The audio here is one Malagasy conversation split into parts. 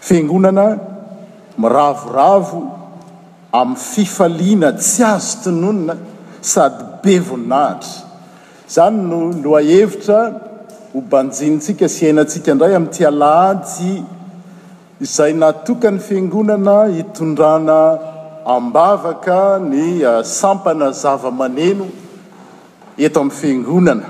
Fiangonana miravoravo amin'ny fifaliana tsy azo tononina sady be voninahitra. Izany no lohahevitra ho banjinintsika sy iainantsika indray amin'ity alahady izay natokan'ny Fiangonana hitondrana am-bavaka ny sampana zava-maneno, eto amin'ny Fiangonana,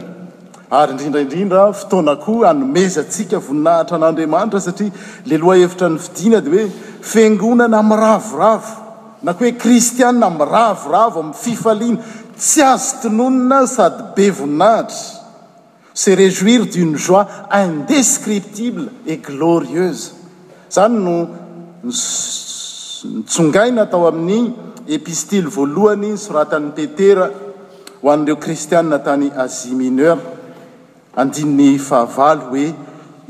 ary indrindra indrindra fotoana koa hanomezantsika voninahitra an'Andriamanitra, satria ilay lohahevitra nofidina dia hoe Fiangonana miravoravo, na koa hoe Kristiana miravoravo amin'ny fifaliana tsy azo tononina sady be voninahitra. Se rejouir d'une joie indescriptible et glorieuse, izany no notsongaina tao amin'ny Epistily voalohany soratan'i Petera ho an'ireo Kristiana tany Asie Mineure, andininy fahavalo, hoe,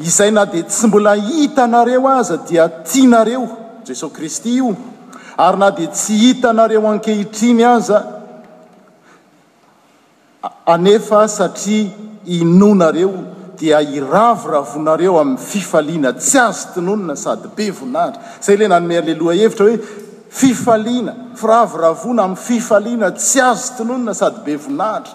Izay na dia tsy mbola hitanareo aza dia tianareo, Jesoa Kristy io, ary na dia tsy hitanareo ankehitriny aza, Anefa satria inoanareo dia iravoravonareo amin'ny fifaliana tsy azo tononina sady be voninahitra. Izay ilay nanome an'ilay lohahevitra hoe Fifaliana, firavoravoana amin'ny fifaliana tsy azo tononina sady be voninahitra.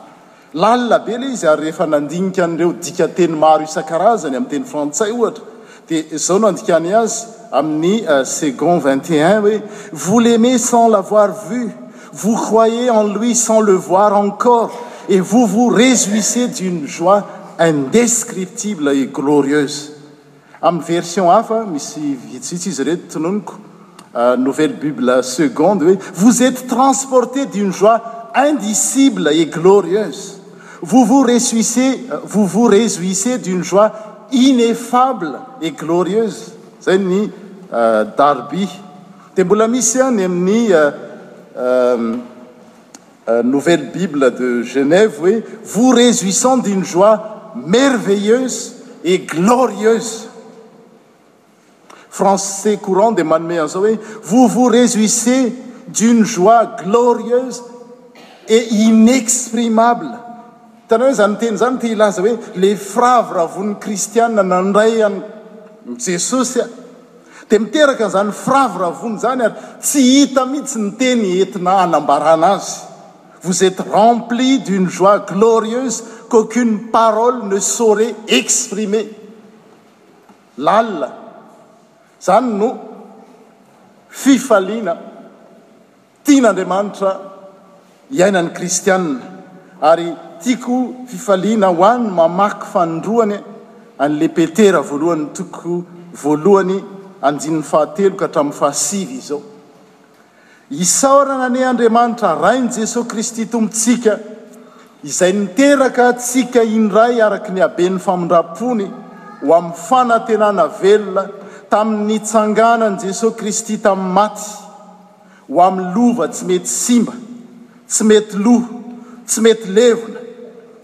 Lalina be ilay izy ary rehefa nandinika an'ireo dikanteny maro isan-karazany amin'ny teny frantsay ohatra dia zao nandikany azy amin'ny euh, second 2te1 hoe vous l'aimez sans l'avoir vu vous croyez en lui sans le voir encore et vous vous réjouissez d'une joie indescriptible et glorieuse amin'y version hafa misy vitsitsy izy re tononiko euh, nouvelle bible seconde hoe vous êtes transporté d'une joie indicible et glorieuse Euh, vous vous réjouissez d'une joie ineffable et glorieuse eni euh, darbi teboulamis emni euh, nouvelle bible de genève vous réjouissant d'une joie merveilleuse et glorieuse France Courant dia manome an'izao hoe, Vous vous réjouissez d'une joie glorieuse et inexprimable. Hitanao hoe izany teny izany te hilaza hoe ilay firavoravoan'ny kristiana nandray an'i Jesosy a! Dia miteraka an'izany firavoravoana izany ary tsy hita mihitsy ny teny entina hanambarana azy. Vous êtes remplis d'une joie glorieuse qu'aucune parole ne saurait exprimer. Lalina. Izany no fifaliana tian'Andriamanitra iainan'ny kristiana, ary tiako fifaliana ho an'ny mamaky fanindroany an'ilay Petera voalohany toko voalohany andininy fahatelo ka hatramin'ny fahasivy izao. Isaorana anie Andriamanitra Rain'i Jesoa Kristy Tompontsika izay niteraka antsika indray araka ny haben'ny famindram-pony ho amin'ny fanantenana velona tamin'ny nitsanganan'i Jesoa Kristy tamin'ny maty ho amin'ny lova tsy mety simba Tsy mety loha, tsy mety levona,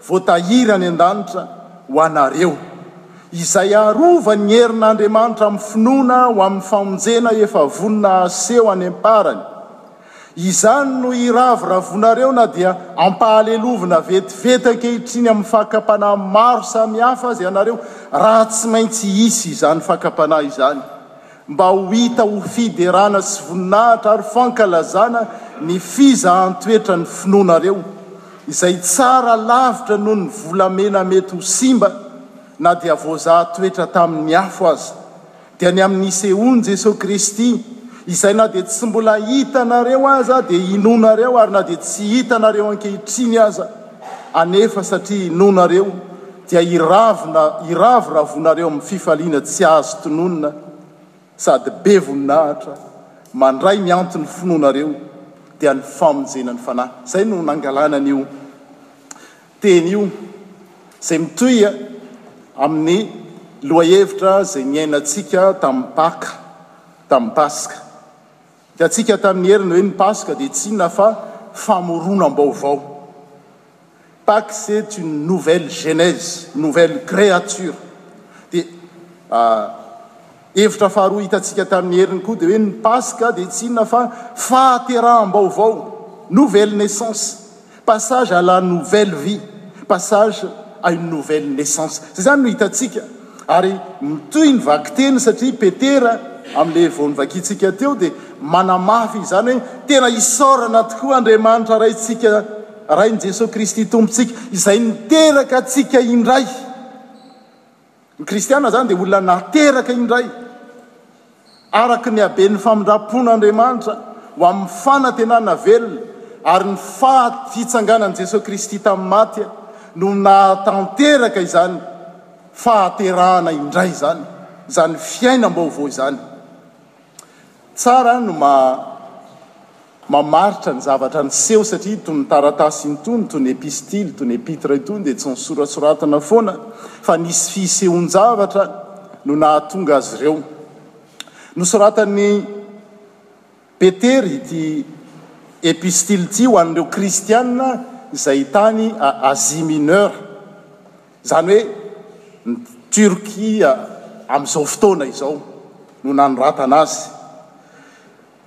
voatahiry any an-danitra ho anareo, izay arovany ny herin'Andriamanitra amin'ny finoana ho amin'ny famonjena efa vonona haseho any am-parany. Izany no hiravoravoanareo na dia ampahalelovina vetivety ankehitriny amin'ny fakam-panahy maro samihafa aza ianareo, raha tsy maintsy hisy izany fakam-panahy izany. mba ho hita ho fiderana sy voninahitra ary fankalazana ny fizahan-toetran'ny finoanareo, izay tsara lavitra noho ny volamena mety ho simba na dia voazaha toetra tamin'ny afo aza, dia ny amin'ny nisehoan'i Jesoa Kristy, izay na dia tsy mbola hitanareo aza dia inoanareo ary na dia tsy hitanareo ankehitriny aza. anefa satria inoanareo dia hiravina hiraviravonareo amin'ny fifaliana tsy azo tononina sady be voninahitra mandray ny anton'ny finoanareo dia ny famonjena ny fanahy. Izay no nangalana an'io teny io izay mitohy amin'ny lohahevitra izay niainantsika tamin'ny Paka, tamin'ny Paska. Hitantsika tamin'ny heriny hoe ny Paska dia tsy inona fa famoronam-baovao. Pâques c'est une nouvelle genèse, nouvelle créature. Dia hevitra faharoa hitantsika tamin'ny heriny koa dia hoe ny Paska dia tsy inona fa fahateraham-baovao, nouvelle naissance. Passage à la nouvelle vie, passage à une nouvelle naissance, izay izany no hitantsika. Ary mitohy ny vakiteny satria Petera amin'ilay vao novakiantsika teo dia manamafy izany hoe tena isaorana tokoa Andriamanitra Raintsika, Rain'i Jesoa Kristy Tompontsika izay niteraka antsika indray. Ny kristiana izany dia olona nateraka indray araka ny haben'ny famindram-pon'Andriamanitra ho amin'ny fanantenana velona, ary ny fitsanganan'i Jesoa Kristy tamin'ny maty no nahatanteraka izany fahaterahana indray izany, izany fiainam-baovao izany. Tsara no maha Mamaritra ny zavatra niseho satria itony taratasy intony, itony epistily, itony epitre itony dia tsy nisoratsoratana foana fa nisy fisehoan-javatra no nahatonga azy ireo. Nosoratan'i Petera ity epistily ity ho an'ireo kristiana izay tany Asie Mineure, izany hoe ny Turquie amin'izao fotoana izao no nanoratana azy.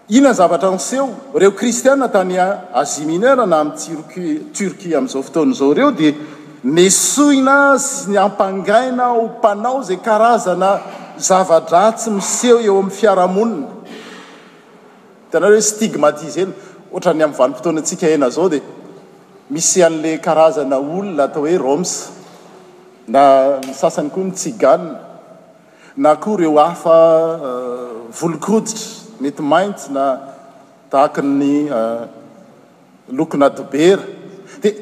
Inona ny zavatra niseho? Ireo Kristiana tany Asie Mineure na amin'i Turquie amin'izao fotoana izao ireo dia nesoina sy niampangaina ho mpanao izay karazana zava-dratsy miseho eo amin'ny fiarahamonina. Hitanareo hoe stigmatisena. Ohatra ny amin'ny vanim-potoanantsika iainana izao dia misy an'ilay karazana olona atao hoe Roms na ny sasany koa ny Tsigane. Na koa ireo hafa volon-koditra, mety mainty na tahaka ny lokona dobera. Dia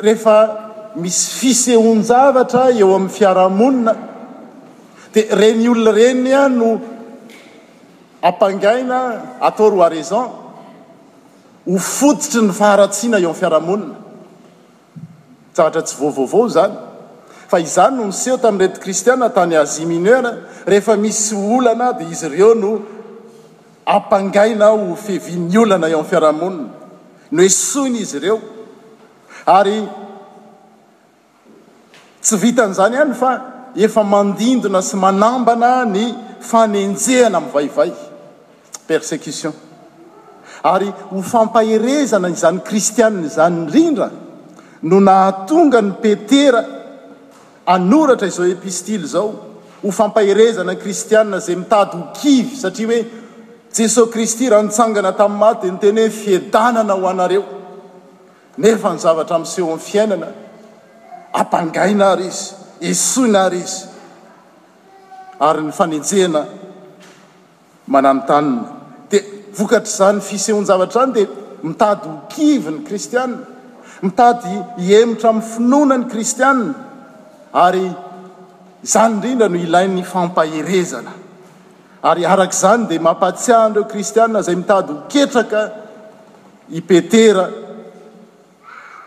rehefa misy fisehoan-javatra eo amin'ny fiarahamonina, dia ireny olona ireny no ampangaina, à tort ou à raison, ho fototry ny faharatsiana eo amin'ny fiarahamonina. Zavatra tsy vao vaovao izany, fa izany no niseho tamin'ireto Kristiana tany Asia Mineura, rehefa misy olana dia izy ireo no ampangaina ho fiavian'ny olana eo amin'ny fiarahamonina, noesoina izy ireo, ary tsy vitan'izany ihany fa efa mandindona sy manambana ny fanenjehana mivaivay. persecution ary ho fampaherezana izany kristianina izany indrindra no nahatonga an'i Petera hanoratra izao epistily izao, ho fampaherezana ny kristianina izay mitady ho kivy satria hoe Jesoa Kristy raha nitsangana tamin'ny maty dia niteny hoe fiadanana ho anareo nefa ny zavatra miseho amin'ny fiainana ampangaina ary izy, esoina ary izy ary ny fanenjehana Mananontanona, dia vokatr'izany fisehoan-javatra izany dia mitady ho kivy ny kristiana, mitady hihemotra amin'ny finoana ny kristiana, ary izany indrindra no ilain'ny fampaherezana. Ary araka izany dia mampahatsiahy an'ireo kristiana izay mitady ho ketraka i Petera,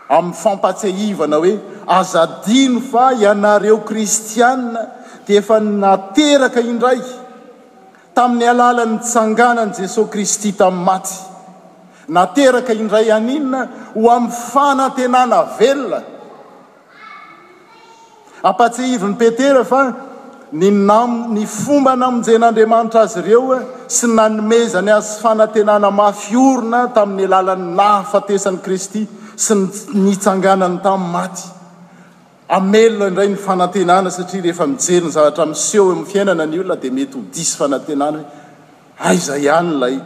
amin'ny fampatsiahivana hoe, Aza adino fa ianareo kristiana dia efa nateraka indray tamin'ny alalan'ny tsanganan'i Jesoa Kristy tamin'ny maty. Nateraka indray haninona? Ho amin'ny fanantenana velona. Ampahatsiahivin'i Petera fa ny ny fomba namonjen'Andriamanitra azy ireo sy ny nanomezany azy fanantenana mafy orina tamin'ny alalan'ny nahafatesan'i Kristy sy ny nitsanganany tamin'ny maty. Amelona indray ny fanantenana satria rehefa mijery ny zavatra miseho eo amin'ny fiainana ny olona dia mety ho diso fanantenana hoe aiza ihany ilay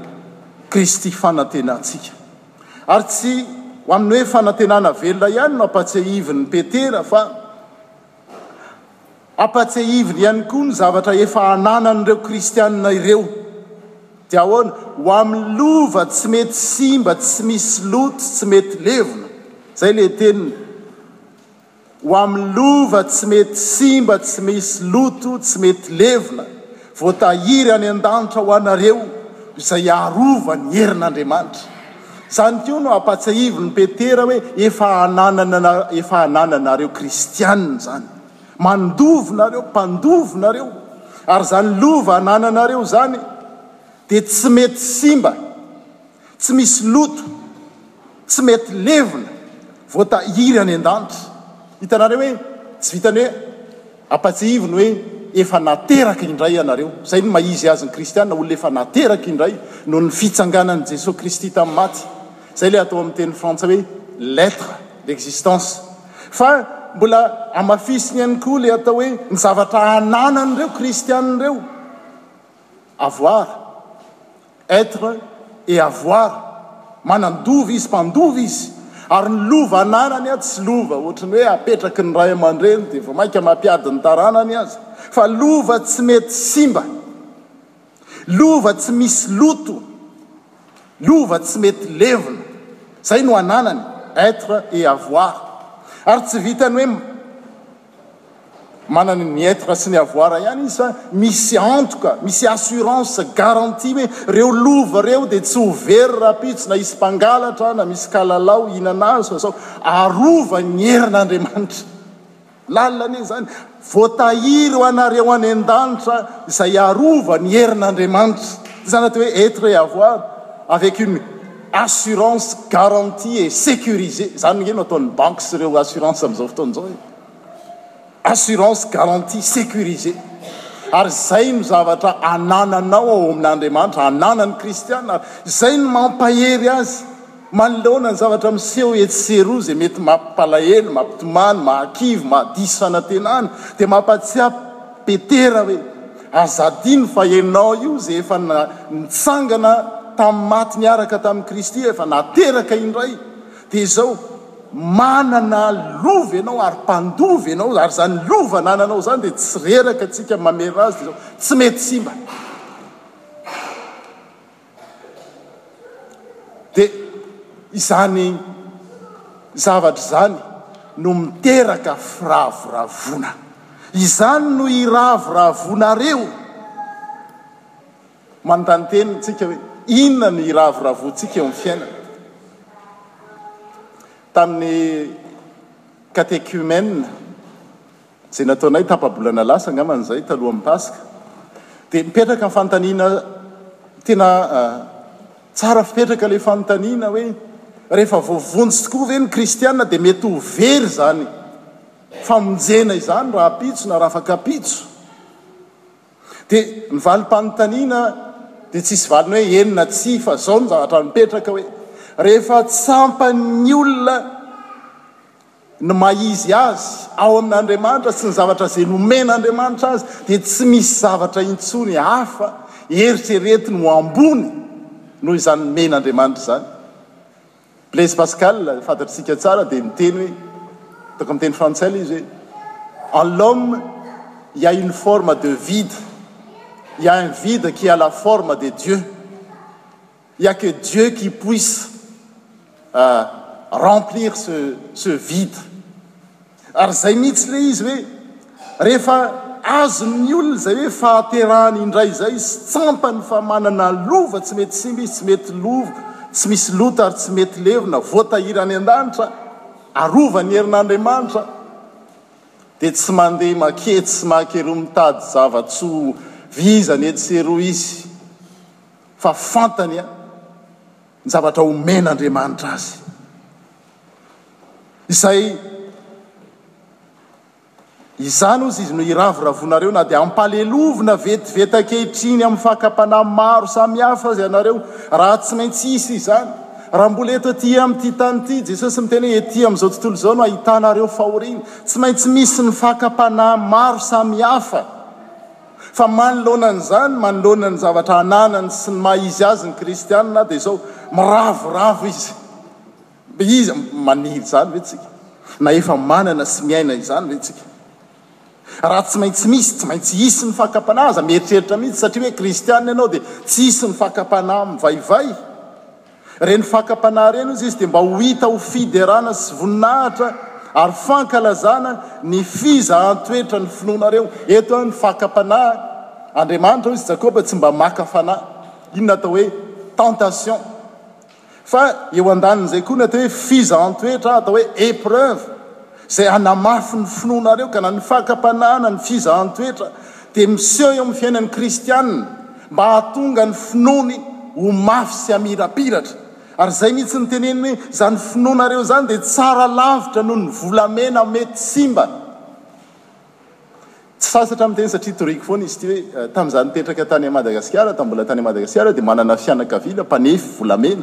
Kristy fanantenantsika. Ary tsy ho amin'ny hoe fanantenana velona ihany no ampatsiahivin'i Petera fa ampatsiahiviny ihany koa ny zavatra efa ananan'ireo kristiana ireo. Dia ahoana? Ho amin'ny lova tsy mety simba, tsy misy loto, tsy mety levona. Izay ilay teniny. Ho amin'ny lova tsy mety simba tsy misy loto tsy mety levona, voatahiry any an-danitra ho anareo izay arova ny herin'Andriamanitra. Izany koa no ampatsiahivin'i Petera hoe efa ananana efa anananareo kristiana izany. Mandovy nareo, mpandovy nareo, ary izany lova anananareo izany dia tsy mety simba, tsy misy loto. Tsy mety levona, voatahiry any an-danitra. Hitanareo hoe tsy vitan'ny hoe ampatsihiviny hoe efa nateraka indray ianareo. Izay no maha izy azy ny kristiana, olona efa nateraka indray noho ny fitsanganan'i Jesoa Kristy tamin'ny maty. Izay ilay atao amin'ny teny frantsay hoe l'etre, l'existence. Fa mbola amafisiny ihany koa ilay atao hoe ny zavatra ananan'ireo kristiana ireo. Avoir. Être et avoir, manan-dova izy, mpandova izy, ary ny lova ananany an tsy lova ohatry ny hoe apetraky ny ray aman-dreny dia vao mainka mampiady ny taranany aza, fa lova tsy mety simba, lova tsy misy loto, lova tsy mety levona, izay no ananany, être et avoir, ary tsy vitan'ny hoe. Manana ny être sy ny avoir ihany izy fa misy antoka, misy assurance, garantie hoe reo lova reo dia tsy ho very rahampitso na hisy mpangalatra na misy kalalao hihinana azy fa sao arovany ny herin'Andriamanitra. Lalina anie izany. Voatahiry ho anareo any an-danitra izay arovany ny herin'Andriamanitra. Izany atao hoe être et avoir avec une Assurance garantie et securisée, zany ange no ataon'ny banky sy ireo assurance amin'izao fotoana izao e! Assurance garantie securisée, ary izay no zavatra anananao ao amin'Andriamanitra, ananan'ny kristiana ary izay no mampahery azy manoloana ny zavatra miseho etsy sy eroa izay mety mampalahelo, mampitomany, mahakivy, mahadiso fanantenana, dia mampahatsiahy. Petera hoe, Aza adino fa ianao io izay efa nitsangana tamin'ny maty niaraka tamin'i Kristy, efa nateraka indray, dia izao, manana lova ianao ary mpandova ianao, ary izany lova anananao izany dia tsy reraka, tsika mamerina azy, dia izao, tsy mety simba. Dia izany zavatra izany no miteraka firavoravoana. Izany no iravoravoanareo. Manontany tena isika hoe inona no iravoravoantsika eo amin'ny fiainana. Tamin'ny catéchumène, Izay nataonay tapa-bolana lasa angamba izay, talohan'ny Paska, dia mipetraka ny fanontaniana tena tsara fipetraka ilay fanontaniana hoe, rehefa voavonjy tokoa ve ny kristiana dia mety ho very izany famonjena izany rahampitso na rafakapitso? Dia ny valim-panontaniana dia tsisy valiny hoe eny na tsia fa izao no zavatra mipetraka hoe, rehefa tsampan'ny olona Ny maha-izy azy ao amin' Andriamanitra sy ny zavatra izay nomen' Andriamanitra azy dia tsy misy zavatra intsony hafa eritreretiny ho ambony noho izany nomen' Andriamanitra izany. Blaise Pascal, fantatr'isika tsara, dia niteny hoe, hitako amin'ny teny frantsay ilay izy hoe, En l'homme, il y a une forme de vide, il y a un vide qui a la forme de Dieu. Il n'y a que Dieu qui puisse remplir ce ce vide ary izay mihitsy le izy hoe rehefa azon'ny olona izay hoe fahaterahany indray izay sy tsampany fa manana lova tsy mety simba izy tsy mety lova tsy misy loto ary tsy mety levona voatahiry any an-danitra arovany herin'Andriamanitra dia tsy mandeha maketsy sy makeroa mitady zava-tsoa vizana etsy sy eroa izy fa fantany ny zavatra homen'Andriamanitra azy, izay izany ozy izy no hiravoravoanareo na dia hampalelovina vetivety ankehitriny amin'ny fakam-panahy maro samihafa aza ianareo, raha tsy maintsy hisy izany. Raha mbola eto aty amin'ity tany ity, Jesosy miteny hoe ety amin'izao tontolo izao no ahitanareo fahoriana. Tsy maintsy misy ny fakam-panahy maro samihafa. Fa manoloana an'izany, manoloana ny zavatra ananany sy ny maha izy azy ny kristiana dia izao, miravoravo izy. Iza maniry izany ve tsika? Na efa manana sy miaina izany ve tsika? Raha tsy maintsy misy, tsy maintsy hisy ny fakam-panahy, aza mieritreritra mihitsy satria hoe kristiana ianao dia tsy hisy ny fakam-panahy mivaivay. Ireny fakam-panahy ireny hozy izy dia mba ho hita ho fiderana sy voninahitra ary fankalazana ny fizahan-toetra ny finoanareo. Eto ny fakam-panahy, Andriamanitra hozy Jakoba tsy mba maka fanahy. Iny natao hoe tentation. Fa eo andanin'izay koa ny atao hoe fizahan-toetra, atao hoe épreuve. izay hanamafy ny finoanareo ka na ny fakam-panahy na ny fizahan-toetra dia miseho eo amin'ny fiainan'ny kristiana mba hahatonga ny finoany ho mafy sy hamirapiratra. Ary izay mihitsy no teneniny hoe, izany finoanareo izany dia tsara lavitra noho ny volamena mety simba. Tsy sasatra miteny satria toriko foana izy ity hoe, tamin'izaho nipetraka tany Madagasikara, tamin'ny mbola tany Madagasikara dia manana fianakaviana mpanefy volamena.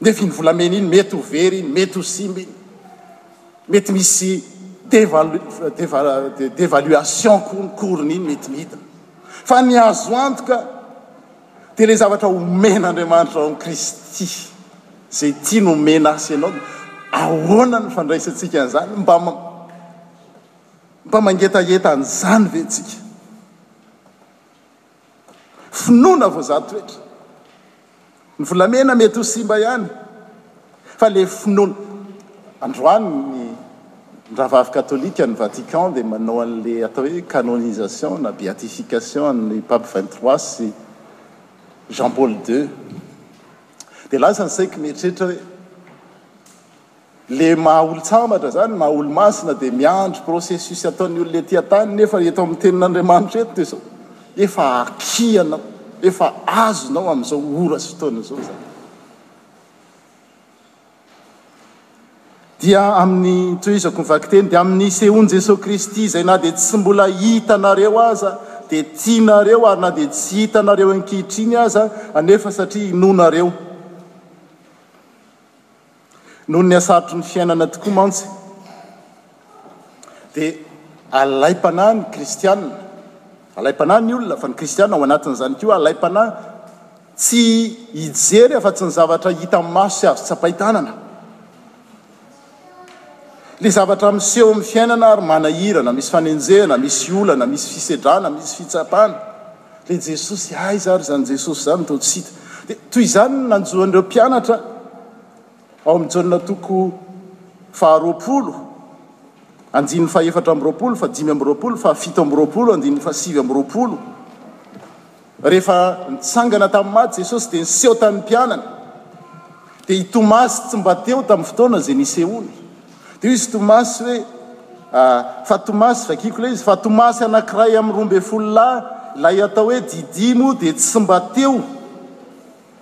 Nefa iny volamena iny mety ho very iny, mety ho simba iny, mety misy devaluation koa ny cours-ny iny mety midina. Fa ny azo antoka dia ilay zavatra omen'Andriamanitra ao amin'i Kristy, izay tiany homena ahy sy ianao. Ahoana no fandraisantsika an'izany? Mba mba mangetaheta an'izany ve isika? Finoana voazaha toetra. Ny volamena mety ho simba ihany fa le finoana. Androany ny Rahavav Katolika any Vatican dia manao an'le atao hoe canonisation na beatification an'ny Pape vingt trois sy Jean Paul deux. Dia lasa ny saiko mieritreritra hoe Le maha olontsambatra zany maha olomasina dia miandry processus ataon'ny olona ety an-tany nefa eto amin'ny tenin'Andriamanitra eto dia izao efa akianao efa azonao amin'izao ora sy fotoana izao zany dia amin'ny tohizako ny vakiteny dia amin'ny sehoan'i Jesoa Kristy izay na dia tsy mbola hitanareo aza dia tianareo ary na dia tsy hitanareo ankehitriny aza anefa satria inonareo Noho ny hasarotry ny fiainana tokoa mantsy dia alaim-panahy ny kristiana, alaim-panahy ny olona fa ny kristiana ao anatin'izany koa alaim-panahy tsy hijery afa-tsy ny zavatra hita amin'ny maso sy azo tsapain-tanana. Ilay zavatra miseho amin'ny fiainana ary manahirana, misy fanenjehana, misy olana, misy fisedrana, misy fitsapana. Ilay Jesosy, aiza ary izany Jesosy izany toa tsy hita? Dia toy izany no nanjo an'ireo mpianatra ao amin'ny Jaona toko faharoapolo, andininy fahefatra amby roapolo, fahadimy amby roapolo, fahafito amby roapolo, andininy fahasivy amby roapolo. Rehefa nitsangana tamin'ny maty Jesosy dia niseho tamin'ny mpianany. Dia i Tomasy tsy mba teo tamin'ny fotoana izay nisehoany. Dia hoy izy Tomasy hoe, Ah, fa Tomasy, vakiako ilay izy, fa Tomasy anankiray amin'ny roa ambin'ny folo lahy, ilay atao hoe Didimo, dia tsy mba teo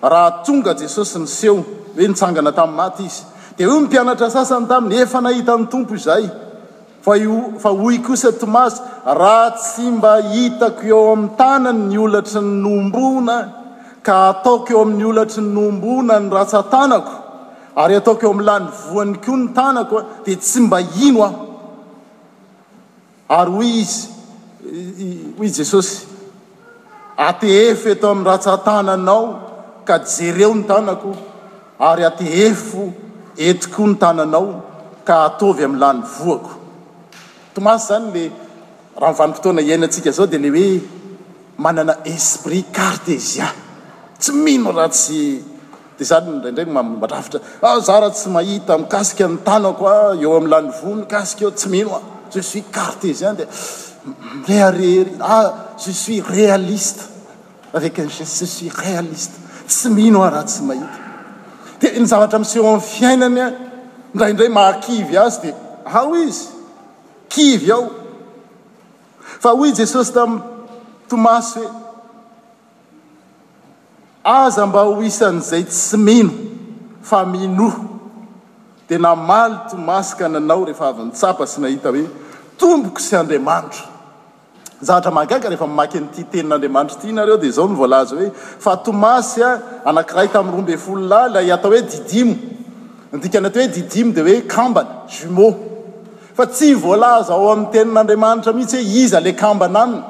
raha tonga Jesosy niseho, hoe nitsangana tamin'ny maty Izy. Dia hoy ny mpianatra sasany taminy, Efa nahita ny Tompo izahay. Fa, fa hoy kosa Tomasy, Raha tsy mba hitako eo amin'ny tanany ny olatry ny nohomboana, ka ataoko eo amin'ny olatry ny nohomboana ny ratsan-tanako, Ary ataoko eo amin'ny lany voany koa ny tanako, dia tsy mba hino aho. Ary hoy izy, hoy Jesosy, Atehefo eto amin'ny ratsan-tananao ka jereo ny tanako, ary atehefo eto koa ny tananao ka ataovy amin'ny lany voako. Tomaso izany ilay, raha amin'ny vanim-potoana iainantsika izao, dia ilay hoe, Manana esprit cartésien, tsy mino raha tsy dia za indraindray mandrafitra ah za raha tsy mahita mikasika ny tanako ah eo amin'ny lanivoa mikasika eo tsy mino ah je suis cartésien dia mirehareha ery ah je suis réaliste avec un geste je suis réaliste tsy mino ah raha tsy mahita dia ny zavatra miseho amin'ny fiainany ah indraindray mahakivy azy dia ao izy kivy ao Fa hoy Jesosy tamin'i Tomasy hoe, Aza mba ho isan'izay tsy mino, fa minoa. Dia namaly Tomasy ka nanao rehefa avy nitsapa sy nahita hoe, Tompoko sy Andriamanitro. Zavatra mahagaga rehefa mamaky an'ity tenin'Andriamanitra ity ianareo dia izao no voalaza hoe, Fa Tomasy, anankiray tamin'ny roa ambin'ny folo lahy, ilay atao hoe Didimo. Ny dikan'ity hoe Didimo dia hoe kambana, jumeaux. Fa tsy voalaza ao amin'ny tenin'Andriamanitra mihitsy hoe iza ilay kambana aminy.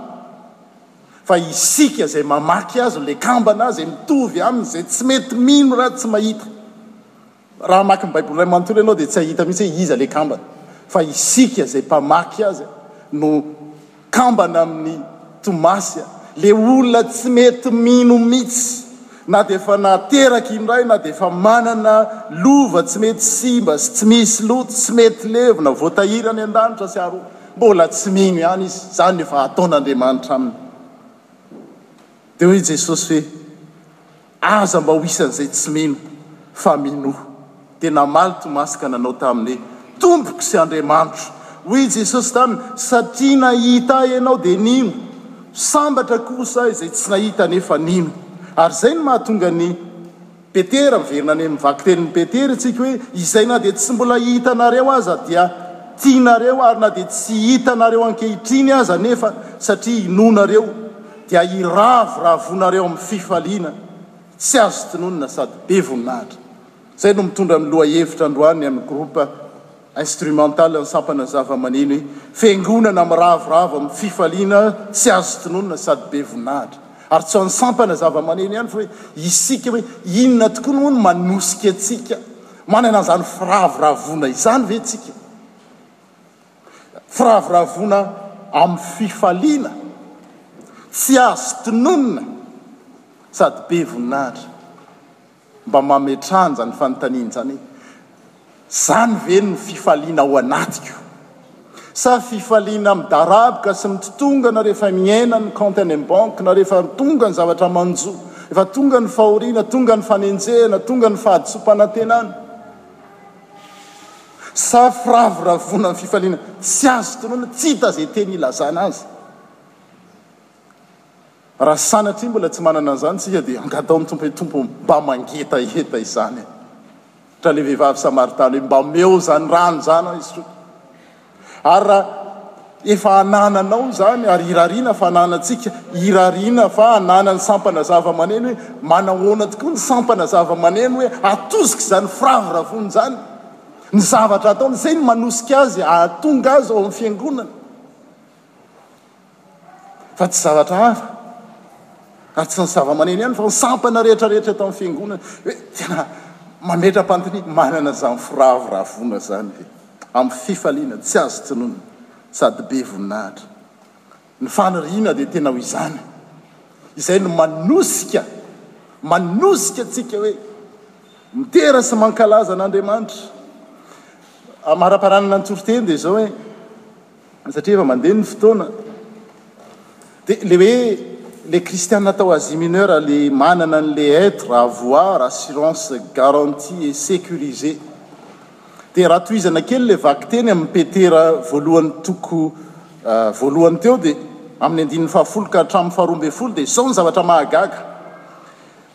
Fa isika izay mamaky azy, ilay kambana izay mitovy aminy, izay tsy mety mino raha tsy mahita. Raha hamaky ny Baiboly iray manontolo ianao dia tsy hahita mihitsy hoe iza ilay kambana. Fa isika izay mpamaky azy no. kambana amin'ny Toamasina, le olona tsy mety mino mitsy na dia efa nateraka indray na dia efa manana lova tsy mety simba sy tsy misy loto tsy mety levona voatahiry any an-danitra sy aroa mbola tsy mino ihany izy zany efa ataon'Andriamanitra aminy dia hoy Jesosy hoe Aza mba ho isan'izay tsy mino fa minoa. Dia namaly Tomasy ka nanao taminy hoe, Tompoko sy Andriamanitro! Hoy Jesosy taminy, Satria nahita Ahy ianao dia nino. Sambatra kosa izay tsy nahita nefa nino. Ary izay no mahatonga an'i Petera, miverina any amin'ny vakitenin'i Petera isika hoe, Izay na dia tsy mbola hitanareo aza dia tianareo, ary na dia tsy hitanareo ankehitriny aza anefa, satria inoanareo. dia hiravoravoanareo amin'ny fifaliana tsy azo tononina sady be voninahitra. Izay no mitondra ny lohahevitra androany an'ny groupe instrumental ny sampana zavamaneno hoe, Fiangonana miravoravo amin'ny fifaliana tsy azo tononina sady be voninahitra. Ary tsy ho an'ny sampana zavamaneno ihany fa hoe isika hoe inona tokoa no hono manosika antsika? Manana izany firavoravoana izany ve tsika? firavoravoana amin'ny fifaliana tsy azo tononina sady be voninahitra. Mba mametranja ny fanontaniana izany hoe, Izany ve no fifaliana ao anatiko? Sa fifaliana midaraboka sy mitotongana rehefa miaina ny kaonty any am-banky na rehefa tonga ny zavatra manjo, rehefa tonga ny fahoriana, tonga ny fanenjehana, tonga ny fahadisoam-panantenana? Sa firavoravoana ny fifaliana tsy azo tononina, tsy hita izay teny hilazana azy? Raha sanatria mbola tsy manana an'izany isika dia angataon'ny Tompo hoe, Tompo ô, mba mangetaheta izany aho. Hoatran'ilay vehivavy samaritana hoe, Mba omeo izany rano izany aho hisotroka. Ary raha efa anananao izany, ary irariana fa ananantsika, irariana fa ananan'ny sampana zavamaneno hoe manahoana tokoa ny sampana zavamaneno hoe atosika izany firavoravoana izany, ny zavatra ataony, izay no manosika azy hahatonga azy ao amin'ny fiangonana. Fa tsy zavatra hafa, ary tsy ny zavamaneno ihany, fa ny sampana rehetra rehetra eto amin'ny Fiangonana. Hoe tena mametra-panontaniana, manana izany firavoravoana izany ve? Amin'ny fifaliana, tsy azo tononina, sady be voninahitra. Ny faniriana dia tena ho izany. Izay no manosika, manosika antsika hoe midera sy mankalaza an'Andriamanitra. Amaraparanana ny toriteny dia izao hoe, Satria efa mandeha ny fotoana dia ilay hoe ilay kristiana tao Asie Mineure ilay manana an'ilay être, avoir, assurance, garantie et sécurisé. Dia raha tohizana kely ilay vakiteny amin'ny Petera voalohany toko voalohany teo dia amin'ny andininy fahafolo ka hatramin'ny faharoa ambin'ny folo dia izao ny zavatra mahagaga.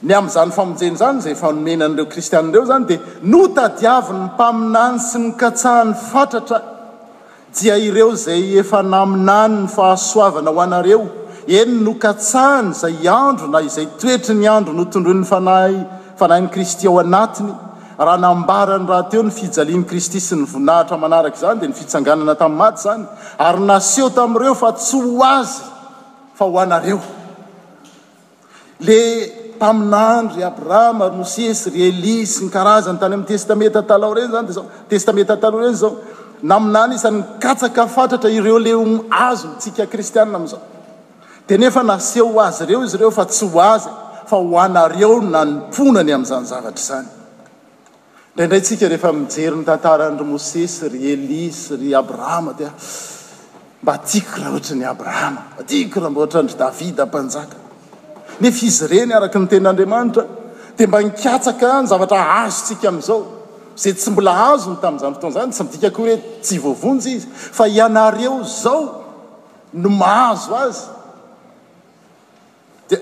Ny amin'izany famonjena izany izay efa nomena an'ireo kristiana ireo izany dia notadiavin'ny mpaminany sy nokatsahany fatratra, dia ireo izay efa naminany ny fahasoavana ho anareo, eny, nokatsahany izay andro na izay toetry ny andro notondroin'ny Fanahy, Fanahin'i Kristy ao anatiny, raha nambarany rahateo ny fijalian'i Kristy sy ny voninahitra manaraka izany dia ny fitsanganana tamin'ny maty izany, ary naseho tamin'ireo fa tsy ho azy fa ho anareo. Le mpaminany ry Abrahama ry Mosesy ry Elia sy ny karazany tany amin'ny Testamenta Taloha ireny izany dia izao, Testamenta Taloha ireny izao, naminany isany mikatsaka fatratra ireo leum azy mitsika kristiana amin'izao. Dia nefa naseho ho azy ireo izy ireo fa tsy ho azy fa ho anareo nanompoana ny amin'izany zavatra izany. Indraindray tsika rehefa mijery ny tantaran ry Mosesy, ry Elia sy ry Abrahama dia mba tiako raha ohatran i Abrahama, mba tiako raha mba ohatran dry Davida mpanjaka. Nefa izy ireny araka ny tenin Andriamanitra dia mba nikatsaka ny zavatra azo tsika amin izao. Izay tsy mbola azony tamin izany fotoana izany tsy midika akory hoe tsy voavonjy izy fa ianareo izao no mahazo azy. Dia.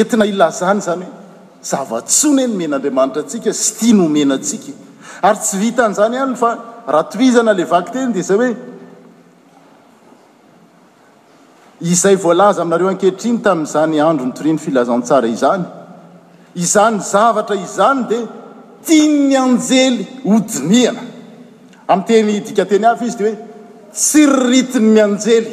entina hilazana izany hoe zava-tsoa ne nomen'Andriamanitra antsika sy tiany homena antsika e. Ary tsy vitan'izany ihany fa raha tohizana ilay vakiteny dia izay hoe izay voalaza aminareo ankehitriny tamin'izany andro nitoriany filazantsara izany, izany zavatra izany dia tian'ny anjely hodinihana. Amin'ny teny dikanteny hafa izy dia hoe tsiriritin'ny anjely.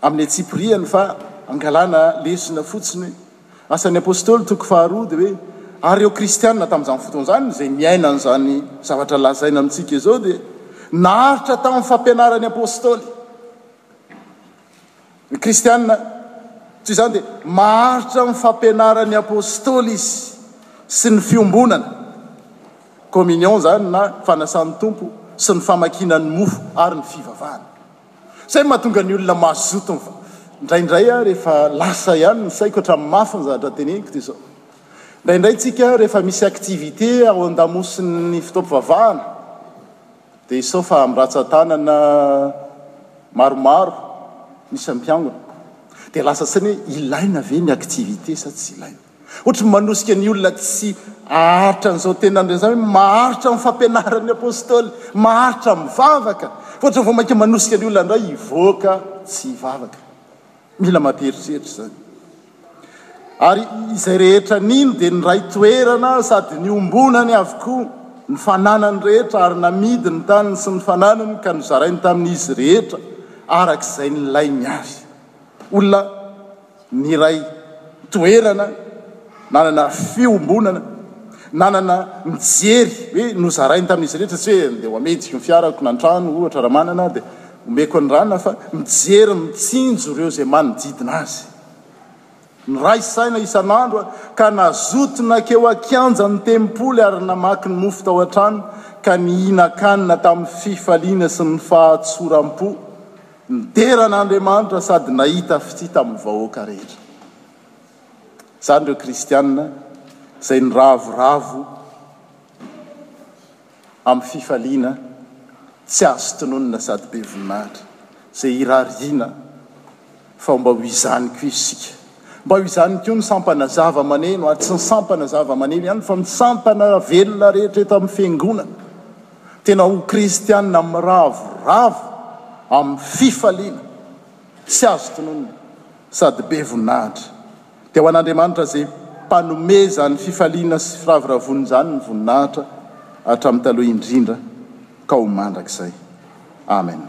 Amin'ny antsipirihany fa angalana lesona fotsiny. Asan'ny Apostoly, toko faharoa, dia hoe, Ary ireo Kristiana tamin'izany fotoana izany, izay niaina an'izany zavatra lazaina amintsika izao, dia naharitra tamin'ny fampianaran'ny Apostoly. Ny Kristiana, toy izany, dia maharitra amin'ny fampianaran'ny Apostoly izy sy ny fiombonana, communion izany na fanasan'ny Tompo, sy ny famakiana ny mofo ary ny fivavahana. Izay no mahatonga ny olona mazoto mivarotra. Indraindray aho rehefa lasa ihany no saiko hatramin'ny mafy ny zavatra teneniko dia izao. Indraindray tsika rehefa misy activité ao an-damosin'ny fotoam-pivavahana dia izao fa amin'ny ratsan-tanana maromaro misy mpiangona dia lasa saina hoe ilaina ve ny activité sa tsy ilaina. Ohatry ny manosika ny olona tsy haharitra an'izao tenan'ireo izany hoe maharitra amin'ny fampianaran'ny Apôstôly, maharitra amin'ny vavaka. Fa ohatry ny vao mainka manosika ny olona indray hivoaka sy hivavaka. Mila mampieritreritra izany. Ary izay rehetra nino dia niray toerana sady niombonany avokoa ny fananany rehetra ary namidy ny taniny sy ny fananany ka nozarainy tamin'izy rehetra araka izay nilainy avy. Olona. ny iray toerana nanana fiombonana, nanana nijery hoe nozarainy tamin'izy rehetra, tsy hoe ndeha ho amediky ny fiarako na ny trano ohatra raha manana aho dia omeko ny rana fa mijery mitsinjo ireo izay manodidina azy. Niray saina isan'andro ka nazoto nakeo an-kianjan'ny tempoly ary namaky ny mofo tao an-trano ka nihinan-kanina tamin'ny fifaliana sy ny fahatsoram-po. Nidera an'Andriamanitra sady nahita fitia tamin'ny vahoaka rehetra. Izany ireo kristiana izay niravoravo amin'ny fifaliana tsy azo tononina sady be voninahitra, izay irariana fa mba ho izany koa isika. Mba ho izany koa ny sampana zava-maneno, ary tsy ny sampana zava-maneno ihany fa ny sampana velona rehetra eto amin'ny Fiangonana. Tena ho kristiana miravoravo amin'ny fifaliana sy azo tononina sady be voninahitra. Dia ho an'Andriamanitra izay mpanome izany fifaliana sy firavoravoana izany ny voninahitra hatramin'ny taloha indrindra ka ho mandrakizay. Amena.